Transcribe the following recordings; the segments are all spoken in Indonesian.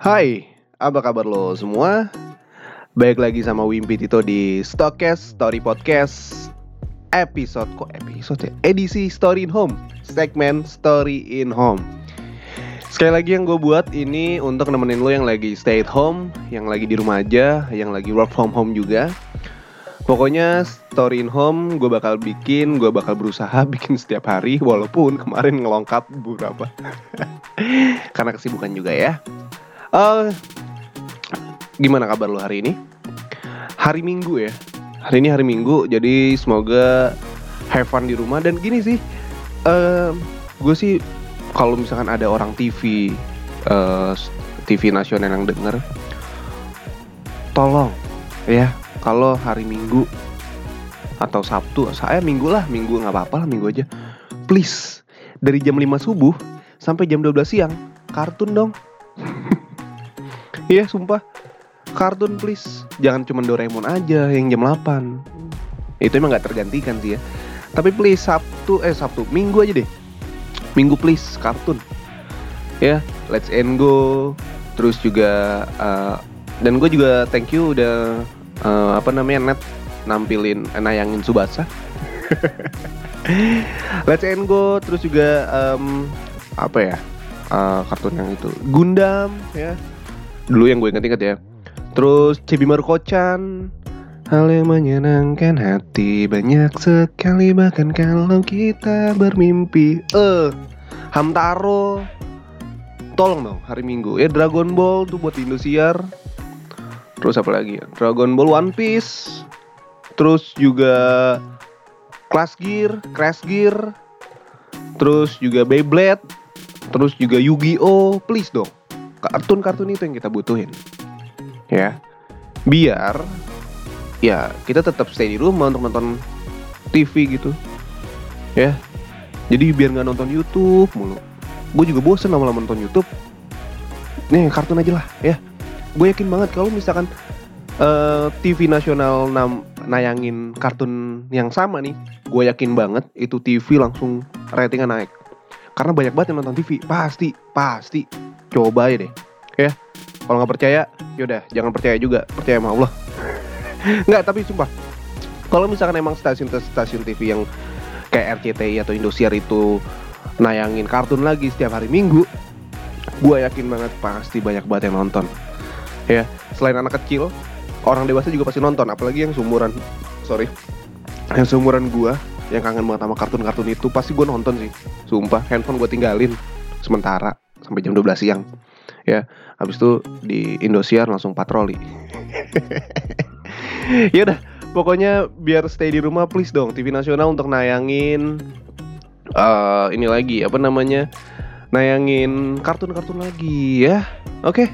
Hai, apa kabar lo semua? Baik lagi sama Wimpi Tito di Stockcast Story Podcast Episode, kok episode ya? Edisi Story in Home Segmen Story in Home Sekali lagi yang gue buat ini untuk nemenin lo yang lagi stay at home Yang lagi di rumah aja, yang lagi work from home juga Pokoknya story in home gue bakal bikin, gue bakal berusaha bikin setiap hari Walaupun kemarin ngelongkap beberapa Karena kesibukan juga ya Uh, gimana kabar lo hari ini? Hari Minggu ya. Hari ini hari Minggu, jadi semoga have fun di rumah dan gini sih. Uh, gue sih kalau misalkan ada orang TV, uh, TV nasional yang denger, tolong ya kalau hari Minggu atau Sabtu, saya Minggu lah, Minggu nggak apa-apa lah Minggu aja. Please dari jam 5 subuh sampai jam 12 siang kartun dong. Iya sumpah. Kartun please. Jangan cuma Doraemon aja yang jam 8 Itu emang gak tergantikan sih ya. Tapi please Sabtu Eh Sabtu. Minggu aja deh. Minggu please Kartun. Ya Let's end go. Terus juga uh, Dan gue juga thank you udah uh, Apa namanya net Nampilin eh, Nayangin Subasa. Let's end go. Terus juga um, Apa ya uh, Kartun yang itu. Gundam ya dulu yang gue inget-inget ya terus Cibi Maruko-chan Hal yang menyenangkan hati banyak sekali bahkan kalau kita bermimpi. Eh, uh, Hamtaro. Tolong dong hari Minggu ya Dragon Ball tuh buat Indosiar. Terus apa lagi ya? Dragon Ball One Piece. Terus juga Class Gear, Crash Gear. Terus juga Beyblade. Terus juga Yu-Gi-Oh! Please dong kartun-kartun itu yang kita butuhin. Ya. Biar ya kita tetap stay di rumah untuk nonton TV gitu. Ya. Jadi biar nggak nonton YouTube mulu. Gue juga bosen lama-lama nonton YouTube. Nih kartun aja lah ya. Gue yakin banget kalau misalkan uh, eh, TV nasional nam nayangin kartun yang sama nih gue yakin banget itu TV langsung ratingnya naik. Karena banyak banget yang nonton TV pasti pasti coba aja deh. Ya kalau nggak percaya yaudah jangan percaya juga. Percaya sama Allah. Nggak tapi sumpah. Kalau misalkan emang stasiun-stasiun TV yang kayak RCTI atau Indosiar itu nayangin kartun lagi setiap hari Minggu gue yakin banget pasti banyak banget yang nonton. Ya selain anak kecil orang dewasa juga pasti nonton apalagi yang seumuran. Sorry. Yang seumuran gue yang kangen banget sama kartun-kartun itu pasti gue nonton sih. Sumpah handphone gue tinggalin sementara sampai jam 12 siang. Ya habis itu di Indosiar langsung patroli. Ya udah pokoknya biar stay di rumah please dong TV nasional untuk nayangin uh, ini lagi apa namanya nayangin kartun-kartun lagi ya. Oke? Okay?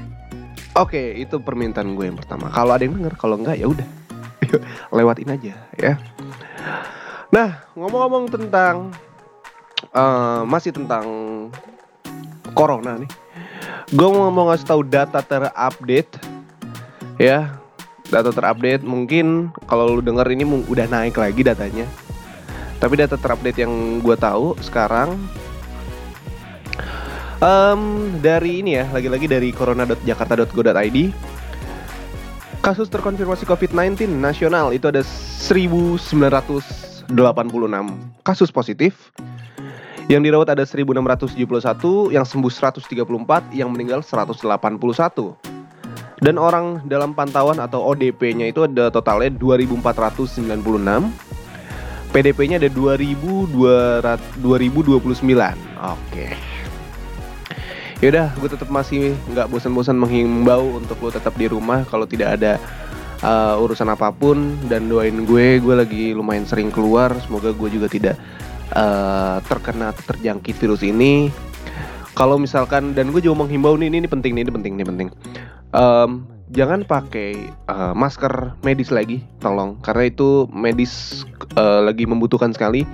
oke okay, itu permintaan gue yang pertama. Kalau ada yang denger kalau enggak ya udah. Lewatin aja ya. Nah ngomong-ngomong tentang uh, masih tentang corona nih. Gue mau mau ngasih tahu data terupdate ya. Data terupdate mungkin kalau lu denger ini udah naik lagi datanya. Tapi data terupdate yang gue tahu sekarang um, dari ini ya, lagi-lagi dari corona.jakarta.go.id kasus terkonfirmasi COVID-19 nasional itu ada 1986 kasus positif yang dirawat ada 1671, yang sembuh 134, yang meninggal 181. Dan orang dalam pantauan atau ODP-nya itu ada totalnya 2496. PDP-nya ada 2229. Oke. Yaudah, gue tetap masih nggak bosan-bosan menghimbau untuk lo tetap di rumah kalau tidak ada uh, urusan apa pun dan doain gue, gue lagi lumayan sering keluar. Semoga gue juga tidak uh, terkena terjangkit virus ini kalau misalkan dan gue juga menghimbau nih ini, ini penting nih ini penting ini penting. Um, jangan pakai uh, masker medis lagi tolong karena itu medis uh, lagi membutuhkan sekali.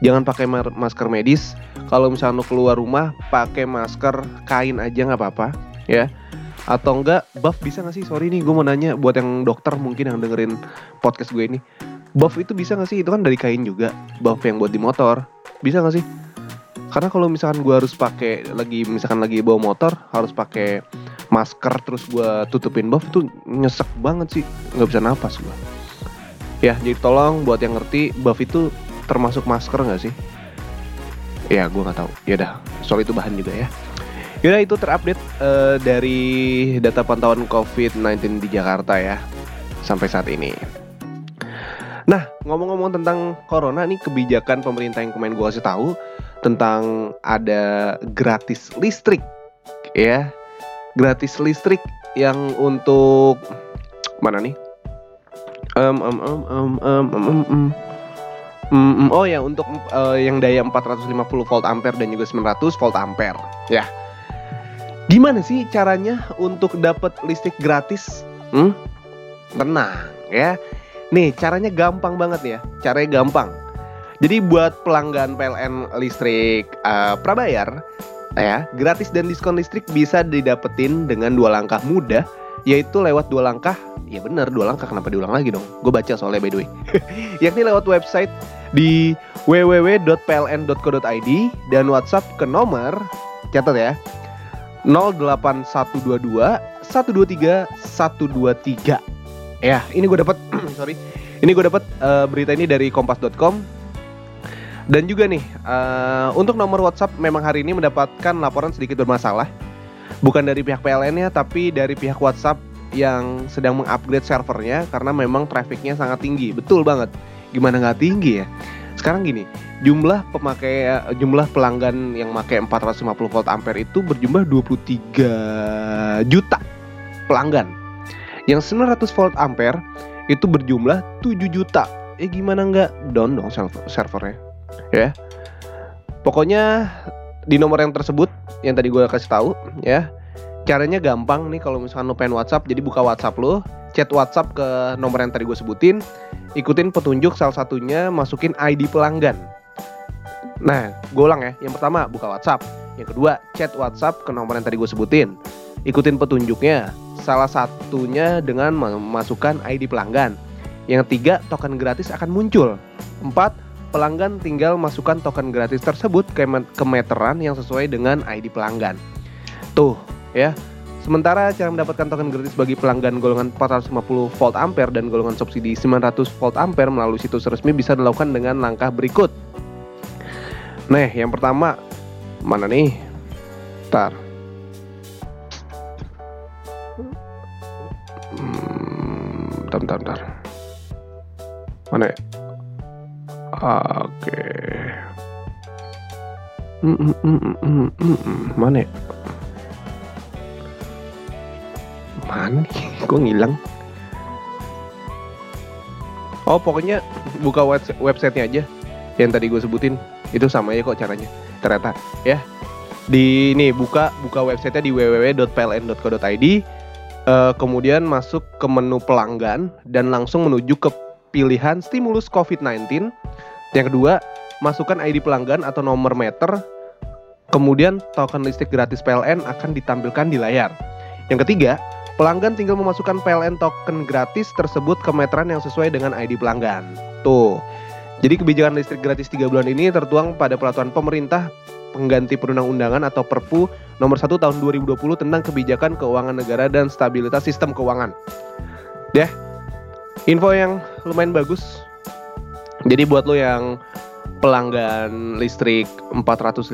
Jangan pakai masker medis. Kalau misalnya keluar rumah pakai masker kain aja nggak apa-apa ya. Atau enggak buff bisa nggak sih? Sorry nih gue mau nanya buat yang dokter mungkin yang dengerin podcast gue ini buff itu bisa gak sih? Itu kan dari kain juga. Buff yang buat di motor. Bisa gak sih? Karena kalau misalkan gue harus pakai lagi misalkan lagi bawa motor harus pakai masker terus gue tutupin buff itu nyesek banget sih. Nggak bisa napas gue ya jadi tolong buat yang ngerti buff itu termasuk masker nggak sih? Ya gue nggak tahu. Ya udah soal itu bahan juga ya. Yaudah itu terupdate uh, dari data pantauan COVID-19 di Jakarta ya sampai saat ini. Nah ngomong-ngomong tentang corona nih kebijakan pemerintah yang kemarin gue kasih tahu tentang ada gratis listrik ya gratis listrik yang untuk mana nih? Um, um, um, um, um, um, um, um. Mm, oh ya untuk uh, yang daya 450 volt ampere dan juga 900 volt ampere ya. Gimana sih caranya untuk dapat listrik gratis? Hmm? Tenang ya. Nih caranya gampang banget ya. Caranya gampang. Jadi buat pelanggan PLN listrik uh, prabayar ya gratis dan diskon listrik bisa didapetin dengan dua langkah mudah yaitu lewat dua langkah. Ya bener dua langkah. Kenapa diulang lagi dong? Gue baca soalnya by the way. Yakni lewat website di www.pln.co.id dan WhatsApp ke nomor catat ya 08122 123 123 ya ini gue dapat sorry ini gue dapat uh, berita ini dari kompas.com dan juga nih, uh, untuk nomor WhatsApp memang hari ini mendapatkan laporan sedikit bermasalah. Bukan dari pihak PLN-nya, tapi dari pihak WhatsApp yang sedang mengupgrade servernya karena memang trafficnya sangat tinggi. Betul banget. Gimana nggak tinggi ya? Sekarang gini, jumlah pemakai jumlah pelanggan yang pakai 450 volt ampere itu berjumlah 23 juta pelanggan. Yang 900 volt ampere itu berjumlah 7 juta. Eh gimana nggak? Down dong server servernya? ya. Pokoknya di nomor yang tersebut yang tadi gue kasih tahu ya. Caranya gampang nih kalau misalkan lo pengen WhatsApp jadi buka WhatsApp lo chat WhatsApp ke nomor yang tadi gue sebutin ikutin petunjuk salah satunya masukin ID pelanggan. Nah gue ulang ya. Yang pertama buka WhatsApp. Yang kedua chat WhatsApp ke nomor yang tadi gue sebutin. Ikutin petunjuknya salah satunya dengan memasukkan ID pelanggan yang ketiga token gratis akan muncul empat pelanggan tinggal masukkan token gratis tersebut ke, ke meteran yang sesuai dengan ID pelanggan. Tuh, ya. Sementara cara mendapatkan token gratis bagi pelanggan golongan 450 volt ampere dan golongan subsidi 900 volt ampere melalui situs resmi bisa dilakukan dengan langkah berikut. Nah, yang pertama mana nih? Tar. Bentar, bentar, bentar. Mana ya? Oke. Mm, mm, mm, mm, mm, mm. Mana ya? Mana nih? Ngilang. Oh pokoknya buka websitenya aja yang tadi gue sebutin itu sama ya kok caranya ternyata ya di ini buka buka websitenya di www.pln.co.id uh, kemudian masuk ke menu pelanggan dan langsung menuju ke pilihan stimulus COVID-19. Yang kedua, masukkan ID pelanggan atau nomor meter. Kemudian token listrik gratis PLN akan ditampilkan di layar. Yang ketiga, pelanggan tinggal memasukkan PLN token gratis tersebut ke meteran yang sesuai dengan ID pelanggan. Tuh. Jadi kebijakan listrik gratis 3 bulan ini tertuang pada peraturan pemerintah pengganti perundang-undangan atau Perpu nomor 1 tahun 2020 tentang kebijakan keuangan negara dan stabilitas sistem keuangan. Ya, info yang lumayan bagus. Jadi buat lo yang pelanggan listrik 450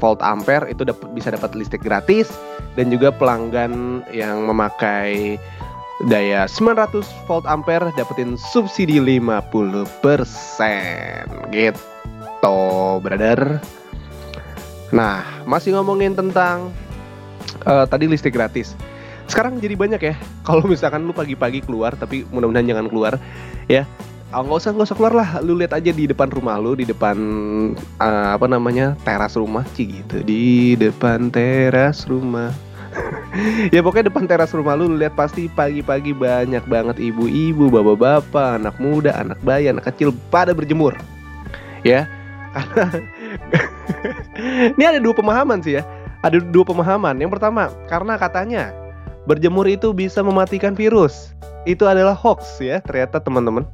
volt ampere itu dapat bisa dapat listrik gratis dan juga pelanggan yang memakai daya 900 volt ampere dapetin subsidi 50% gitu brother nah masih ngomongin tentang uh, tadi listrik gratis. Sekarang jadi banyak ya. Kalau misalkan lu pagi-pagi keluar tapi mudah-mudahan jangan keluar ya. Oh, nggak usah nggak usah keluar lah. Lu lihat aja di depan rumah lu di depan uh, apa namanya teras rumah. Sih gitu. Di depan teras rumah. Ya pokoknya depan teras rumah lu, lu lihat pasti pagi-pagi banyak banget ibu-ibu, bapak-bapak, anak muda, anak bayi, anak kecil pada berjemur. Ya. Karena ini ada dua pemahaman sih ya. Ada dua pemahaman. Yang pertama, karena katanya berjemur itu bisa mematikan virus. Itu adalah hoax ya, ternyata teman-teman.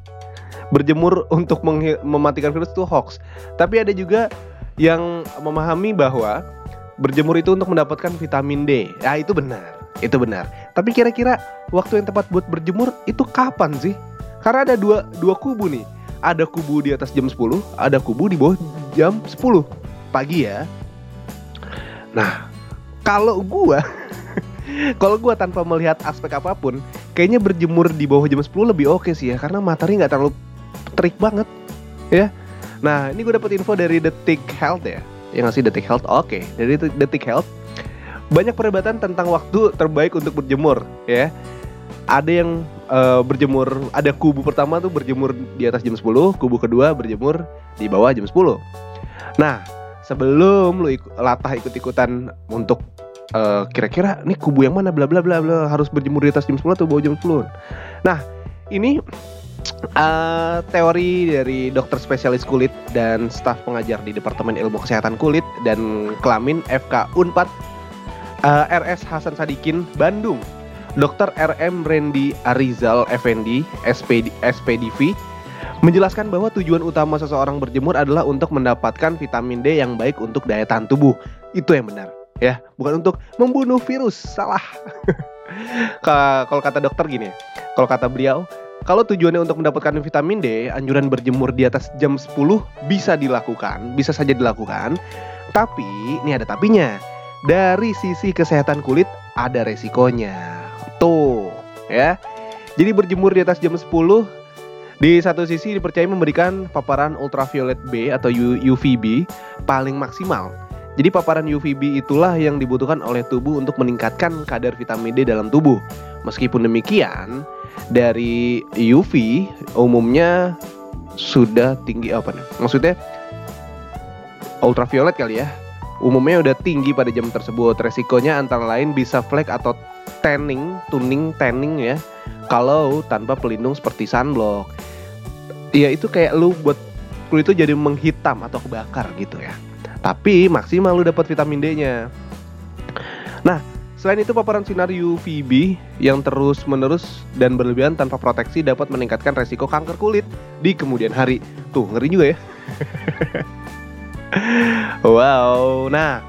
Berjemur untuk mematikan virus itu hoax. Tapi ada juga yang memahami bahwa berjemur itu untuk mendapatkan vitamin D. Ya, itu benar. itu benar. Tapi kira-kira waktu yang tepat buat berjemur itu kapan sih? Karena ada dua dua kubu nih. Ada kubu di atas jam 10, ada kubu di bawah jam 10 pagi ya. Nah, kalau gua kalau gua tanpa melihat aspek apa pun, kayaknya berjemur di bawah jam 10 lebih oke sih ya karena matahari nggak terlalu terik banget ya. Nah, ini gue dapet info dari Detik Health ya. Yang ngasih Detik Health, oke. Dari Detik Health, banyak perdebatan tentang waktu terbaik untuk berjemur ya. Ada yang uh, berjemur, ada kubu pertama tuh berjemur di atas jam 10, kubu kedua berjemur di bawah jam 10. Nah, sebelum lu ikut, latah ikut-ikutan untuk uh, kira-kira nih kubu yang mana bla bla bla bla harus berjemur di atas jam 10 atau bawah jam 10. Nah, ini uh, teori dari dokter spesialis kulit dan staf pengajar di Departemen Ilmu Kesehatan Kulit dan Kelamin FK Unpad uh, RS Hasan Sadikin Bandung. Dr. RM Randy Arizal Effendi SPD, SPDV menjelaskan bahwa tujuan utama seseorang berjemur adalah untuk mendapatkan vitamin D yang baik untuk daya tahan tubuh. Itu yang benar, ya, bukan untuk membunuh virus. Salah. Kalau kata dokter gini, kalau kata beliau, kalau tujuannya untuk mendapatkan vitamin D, anjuran berjemur di atas jam 10 bisa dilakukan, bisa saja dilakukan. Tapi, ini ada tapinya. Dari sisi kesehatan kulit ada resikonya. Tuh, ya. Jadi berjemur di atas jam 10 di satu sisi dipercaya memberikan paparan ultraviolet B atau UVB paling maksimal. Jadi paparan UVB itulah yang dibutuhkan oleh tubuh untuk meningkatkan kadar vitamin D dalam tubuh. Meskipun demikian, dari UV umumnya sudah tinggi apa nih? Maksudnya ultraviolet kali ya. Umumnya udah tinggi pada jam tersebut. Resikonya antara lain bisa flek atau tanning, tuning, tanning ya. Kalau tanpa pelindung seperti sunblock. Ya itu kayak lu buat kulit itu jadi menghitam atau kebakar gitu ya. Tapi maksimal lu dapat vitamin D-nya. Nah, Selain itu, paparan sinar UVB yang terus-menerus dan berlebihan tanpa proteksi dapat meningkatkan resiko kanker kulit di kemudian hari. Tuh, ngeri juga ya. wow, nah.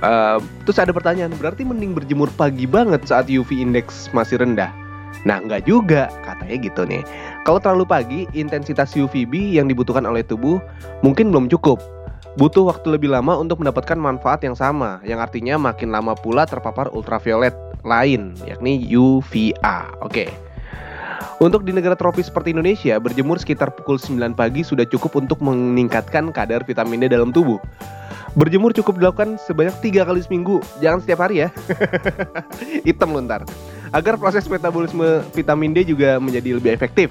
Uh, terus ada pertanyaan, berarti mending berjemur pagi banget saat UV index masih rendah? Nah, enggak juga, katanya gitu nih. Kalau terlalu pagi, intensitas UVB yang dibutuhkan oleh tubuh mungkin belum cukup butuh waktu lebih lama untuk mendapatkan manfaat yang sama, yang artinya makin lama pula terpapar ultraviolet lain, yakni UVA. Oke. Untuk di negara tropis seperti Indonesia, berjemur sekitar pukul 9 pagi sudah cukup untuk meningkatkan kadar vitamin D dalam tubuh. Berjemur cukup dilakukan sebanyak tiga kali seminggu, jangan setiap hari ya. Hitam lontar. Agar proses metabolisme vitamin D juga menjadi lebih efektif.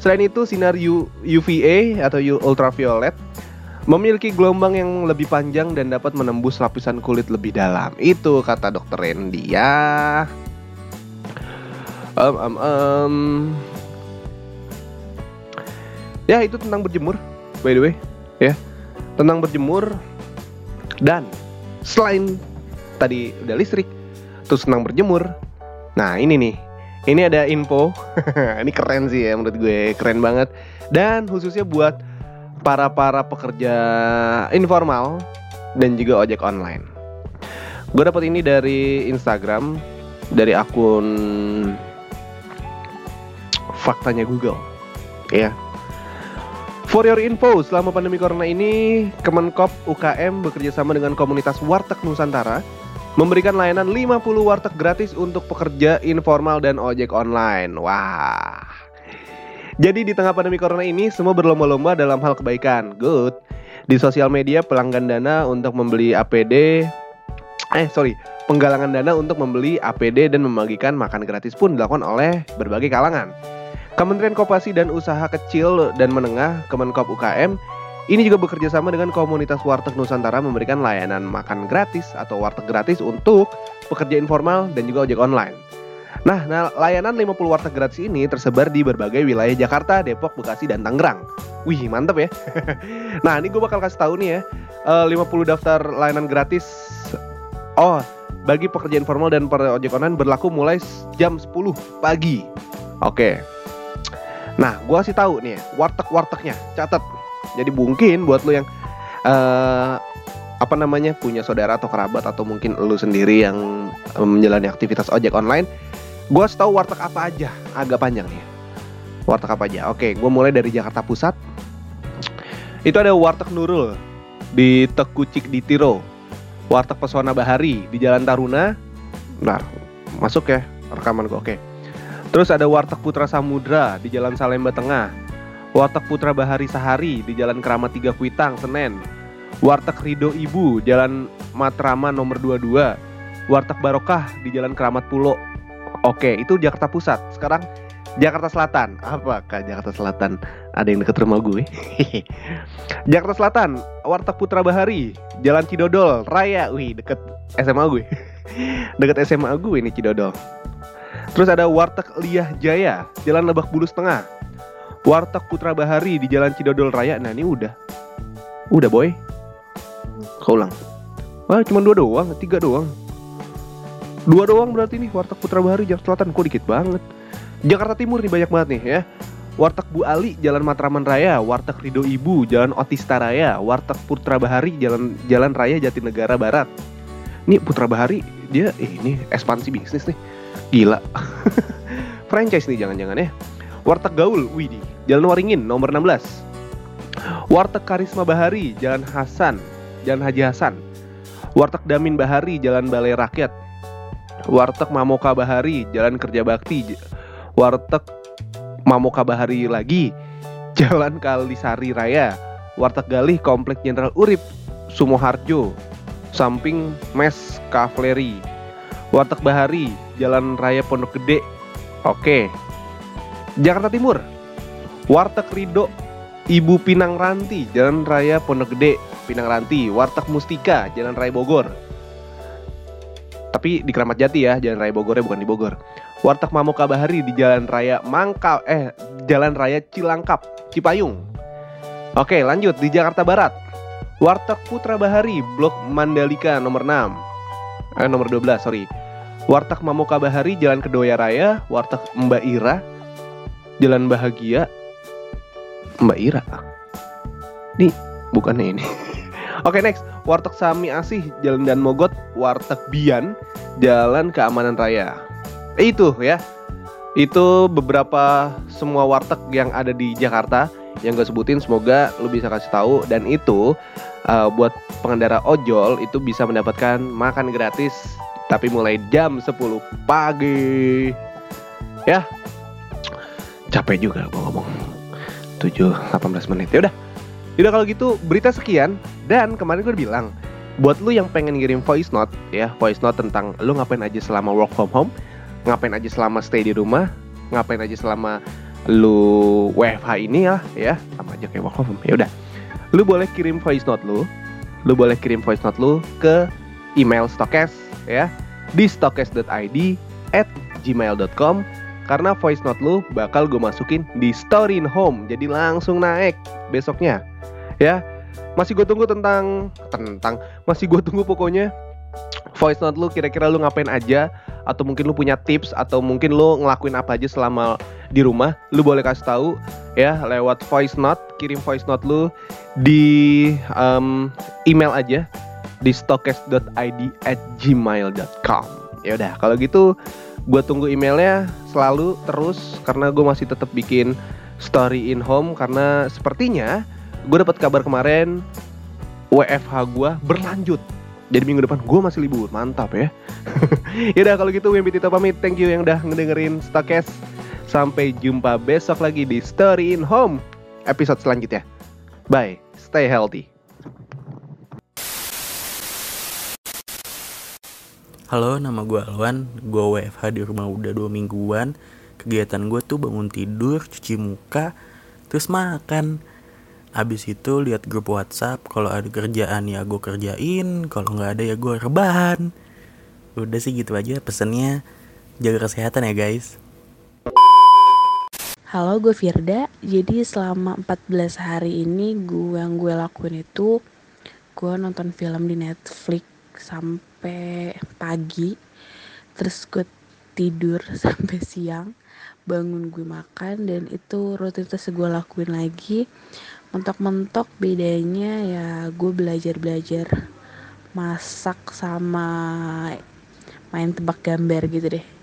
Selain itu, sinar UVA atau ultraviolet memiliki gelombang yang lebih panjang dan dapat menembus lapisan kulit lebih dalam. Itu kata dokter Randy ya. Um, um, um. Ya itu tentang berjemur, by the way, ya tentang berjemur dan selain tadi udah listrik, terus tentang berjemur. Nah ini nih, ini ada info, ini keren sih ya menurut gue, keren banget. Dan khususnya buat para para pekerja informal dan juga ojek online. Gue dapat ini dari Instagram dari akun faktanya Google. Ya. For your info, selama pandemi corona ini, Kemenkop UKM bekerja sama dengan komunitas Warteg Nusantara memberikan layanan 50 warteg gratis untuk pekerja informal dan ojek online. Wah. Jadi di tengah pandemi corona ini semua berlomba-lomba dalam hal kebaikan. Good. Di sosial media pelanggan dana untuk membeli APD eh sorry penggalangan dana untuk membeli APD dan membagikan makan gratis pun dilakukan oleh berbagai kalangan. Kementerian Koperasi dan Usaha Kecil dan Menengah Kemenkop UKM ini juga bekerja sama dengan komunitas Warteg Nusantara memberikan layanan makan gratis atau warteg gratis untuk pekerja informal dan juga ojek online. Nah, nah layanan 50 warteg gratis ini tersebar di berbagai wilayah Jakarta, Depok, Bekasi, dan Tangerang. Wih, mantep ya. nah, ini gue bakal kasih tahu nih ya. Eh, uh, 50 daftar layanan gratis. Oh, bagi pekerja informal dan para ojek online berlaku mulai jam 10 pagi. Oke. Nah, gue kasih tahu nih, warteg-wartegnya, catat. Jadi mungkin buat lo yang uh, apa namanya punya saudara atau kerabat atau mungkin lu sendiri yang um, menjalani aktivitas ojek online, gue tahu warteg apa aja, agak panjang nih. Warteg apa aja? Oke, gue mulai dari Jakarta Pusat. Itu ada warteg Nurul di Tekucik di Tiro, warteg Pesona Bahari di Jalan Taruna. Nah, masuk ya rekaman gue. Oke. Terus ada warteg Putra Samudra di Jalan Salemba Tengah. Warteg Putra Bahari Sahari di Jalan Keramat 3 Kuitang, Senen. Warteg Rido Ibu, Jalan Matraman nomor 22. Warteg Barokah di Jalan Keramat Pulo. Oke, itu Jakarta Pusat. Sekarang Jakarta Selatan. Apakah Jakarta Selatan ada yang deket rumah gue? Jakarta Selatan, Warteg Putra Bahari, Jalan Cidodol, Raya. Wih, deket SMA gue. deket SMA gue ini Cidodol. Terus ada Warteg Liah Jaya, Jalan Lebak Bulus Tengah. Warteg Putra Bahari di Jalan Cidodol Raya. Nah, ini udah. Udah, boy. Kau ulang. Wah, cuma dua doang, tiga doang. Dua doang berarti nih Warteg Putra Bahari Jakarta Selatan kok dikit banget. Jakarta Timur nih banyak banget nih ya. Warteg Bu Ali Jalan Matraman Raya, Warteg Rido Ibu Jalan Otista Raya, Warteg Putra Bahari Jalan Jalan Raya Jatinegara Barat. Nih Putra Bahari dia eh, ini ekspansi bisnis nih. Gila. Franchise nih jangan-jangan ya. Warteg Gaul, Widi, Jalan Waringin nomor 16. Warteg Karisma Bahari, Jalan Hasan, Jalan Haji Hasan. Warteg Damin Bahari, Jalan Balai Rakyat. Warteg Mamoka Bahari, Jalan Kerja Bakti. Warteg Mamoka Bahari lagi, Jalan Kalisari Raya. Warteg Galih, Komplek Jenderal Urip, Sumoharjo, samping Mes Kavleri. Warteg Bahari, Jalan Raya Pondok Gede. Oke, Jakarta Timur. Warteg Rido Ibu Pinang Ranti Jalan Raya Pondok Gede Pinang Ranti. Warteg Mustika Jalan Raya Bogor. Tapi di Keramat Jati ya Jalan Raya Bogornya bukan di Bogor. Warteg Mamoka Bahari di Jalan Raya Mangka eh Jalan Raya Cilangkap Cipayung. Oke lanjut di Jakarta Barat. Warteg Putra Bahari Blok Mandalika nomor 6 Eh nomor 12 sorry. Warteg Mamoka Bahari Jalan Kedoya Raya. Warteg Mbak Ira Jalan Bahagia. Mbak Ira. Nih bukannya ini. Oke next. Warteg Sami Asih Jalan Dan Mogot Warteg Bian Jalan Keamanan Raya. Eh, Itu ya. Itu beberapa semua warteg yang ada di Jakarta. Yang gue sebutin semoga lu bisa kasih tahu. Dan itu uh, buat pengendara ojol Itu bisa mendapatkan makan gratis Tapi mulai jam 10 pagi. Ya capek juga gue ngomong. 7 18 menit. Ya udah. Udah kalau gitu berita sekian. Dan kemarin gue bilang buat lu yang pengen ngirim voice note ya voice note tentang lu ngapain aja selama work from home ngapain aja selama stay di rumah ngapain aja selama lu WFH ini ya ya sama aja kayak work from home. Ya udah. Lu boleh kirim voice note lu lu boleh kirim voice note lu ke email stokes ya di stokes.id at gmail.com karena voice note lu bakal gue masukin di story in home jadi langsung naik besoknya. Ya masih gue tunggu tentang tentang masih gue tunggu pokoknya voice note lu kira-kira lu ngapain aja atau mungkin lu punya tips atau mungkin lu ngelakuin apa aja selama di rumah lu boleh kasih tahu ya lewat voice note kirim voice note lu di um, email aja di stokes.id at gmail.com ya udah kalau gitu gue tunggu emailnya selalu terus karena gue masih tetap bikin story in home karena sepertinya gue dapat kabar kemarin WFH gue berlanjut. Jadi minggu depan gue masih libur. Mantap ya. Yaudah kalau gitu Wimpi Tito pamit. Thank you yang udah ngedengerin Stokes. Sampai jumpa besok lagi di story in home episode selanjutnya. Bye. Stay healthy Halo, nama gue Alwan. Gue WFH di rumah udah dua mingguan. Kegiatan gue tuh bangun tidur, cuci muka, terus makan. Abis itu lihat grup WhatsApp. Kalau ada kerjaan ya gue kerjain. Kalau nggak ada ya gue rebahan. Udah sih gitu aja pesennya. Jaga kesehatan ya guys. Halo, gue Firda. Jadi selama 14 hari ini gue yang gue lakuin itu gue nonton film di Netflix sampai pagi. Terus gue tidur sampai siang. Bangun gue makan dan itu rutinitas gue lakuin lagi. Mentok-mentok bedanya ya gue belajar-belajar masak sama main tebak gambar gitu deh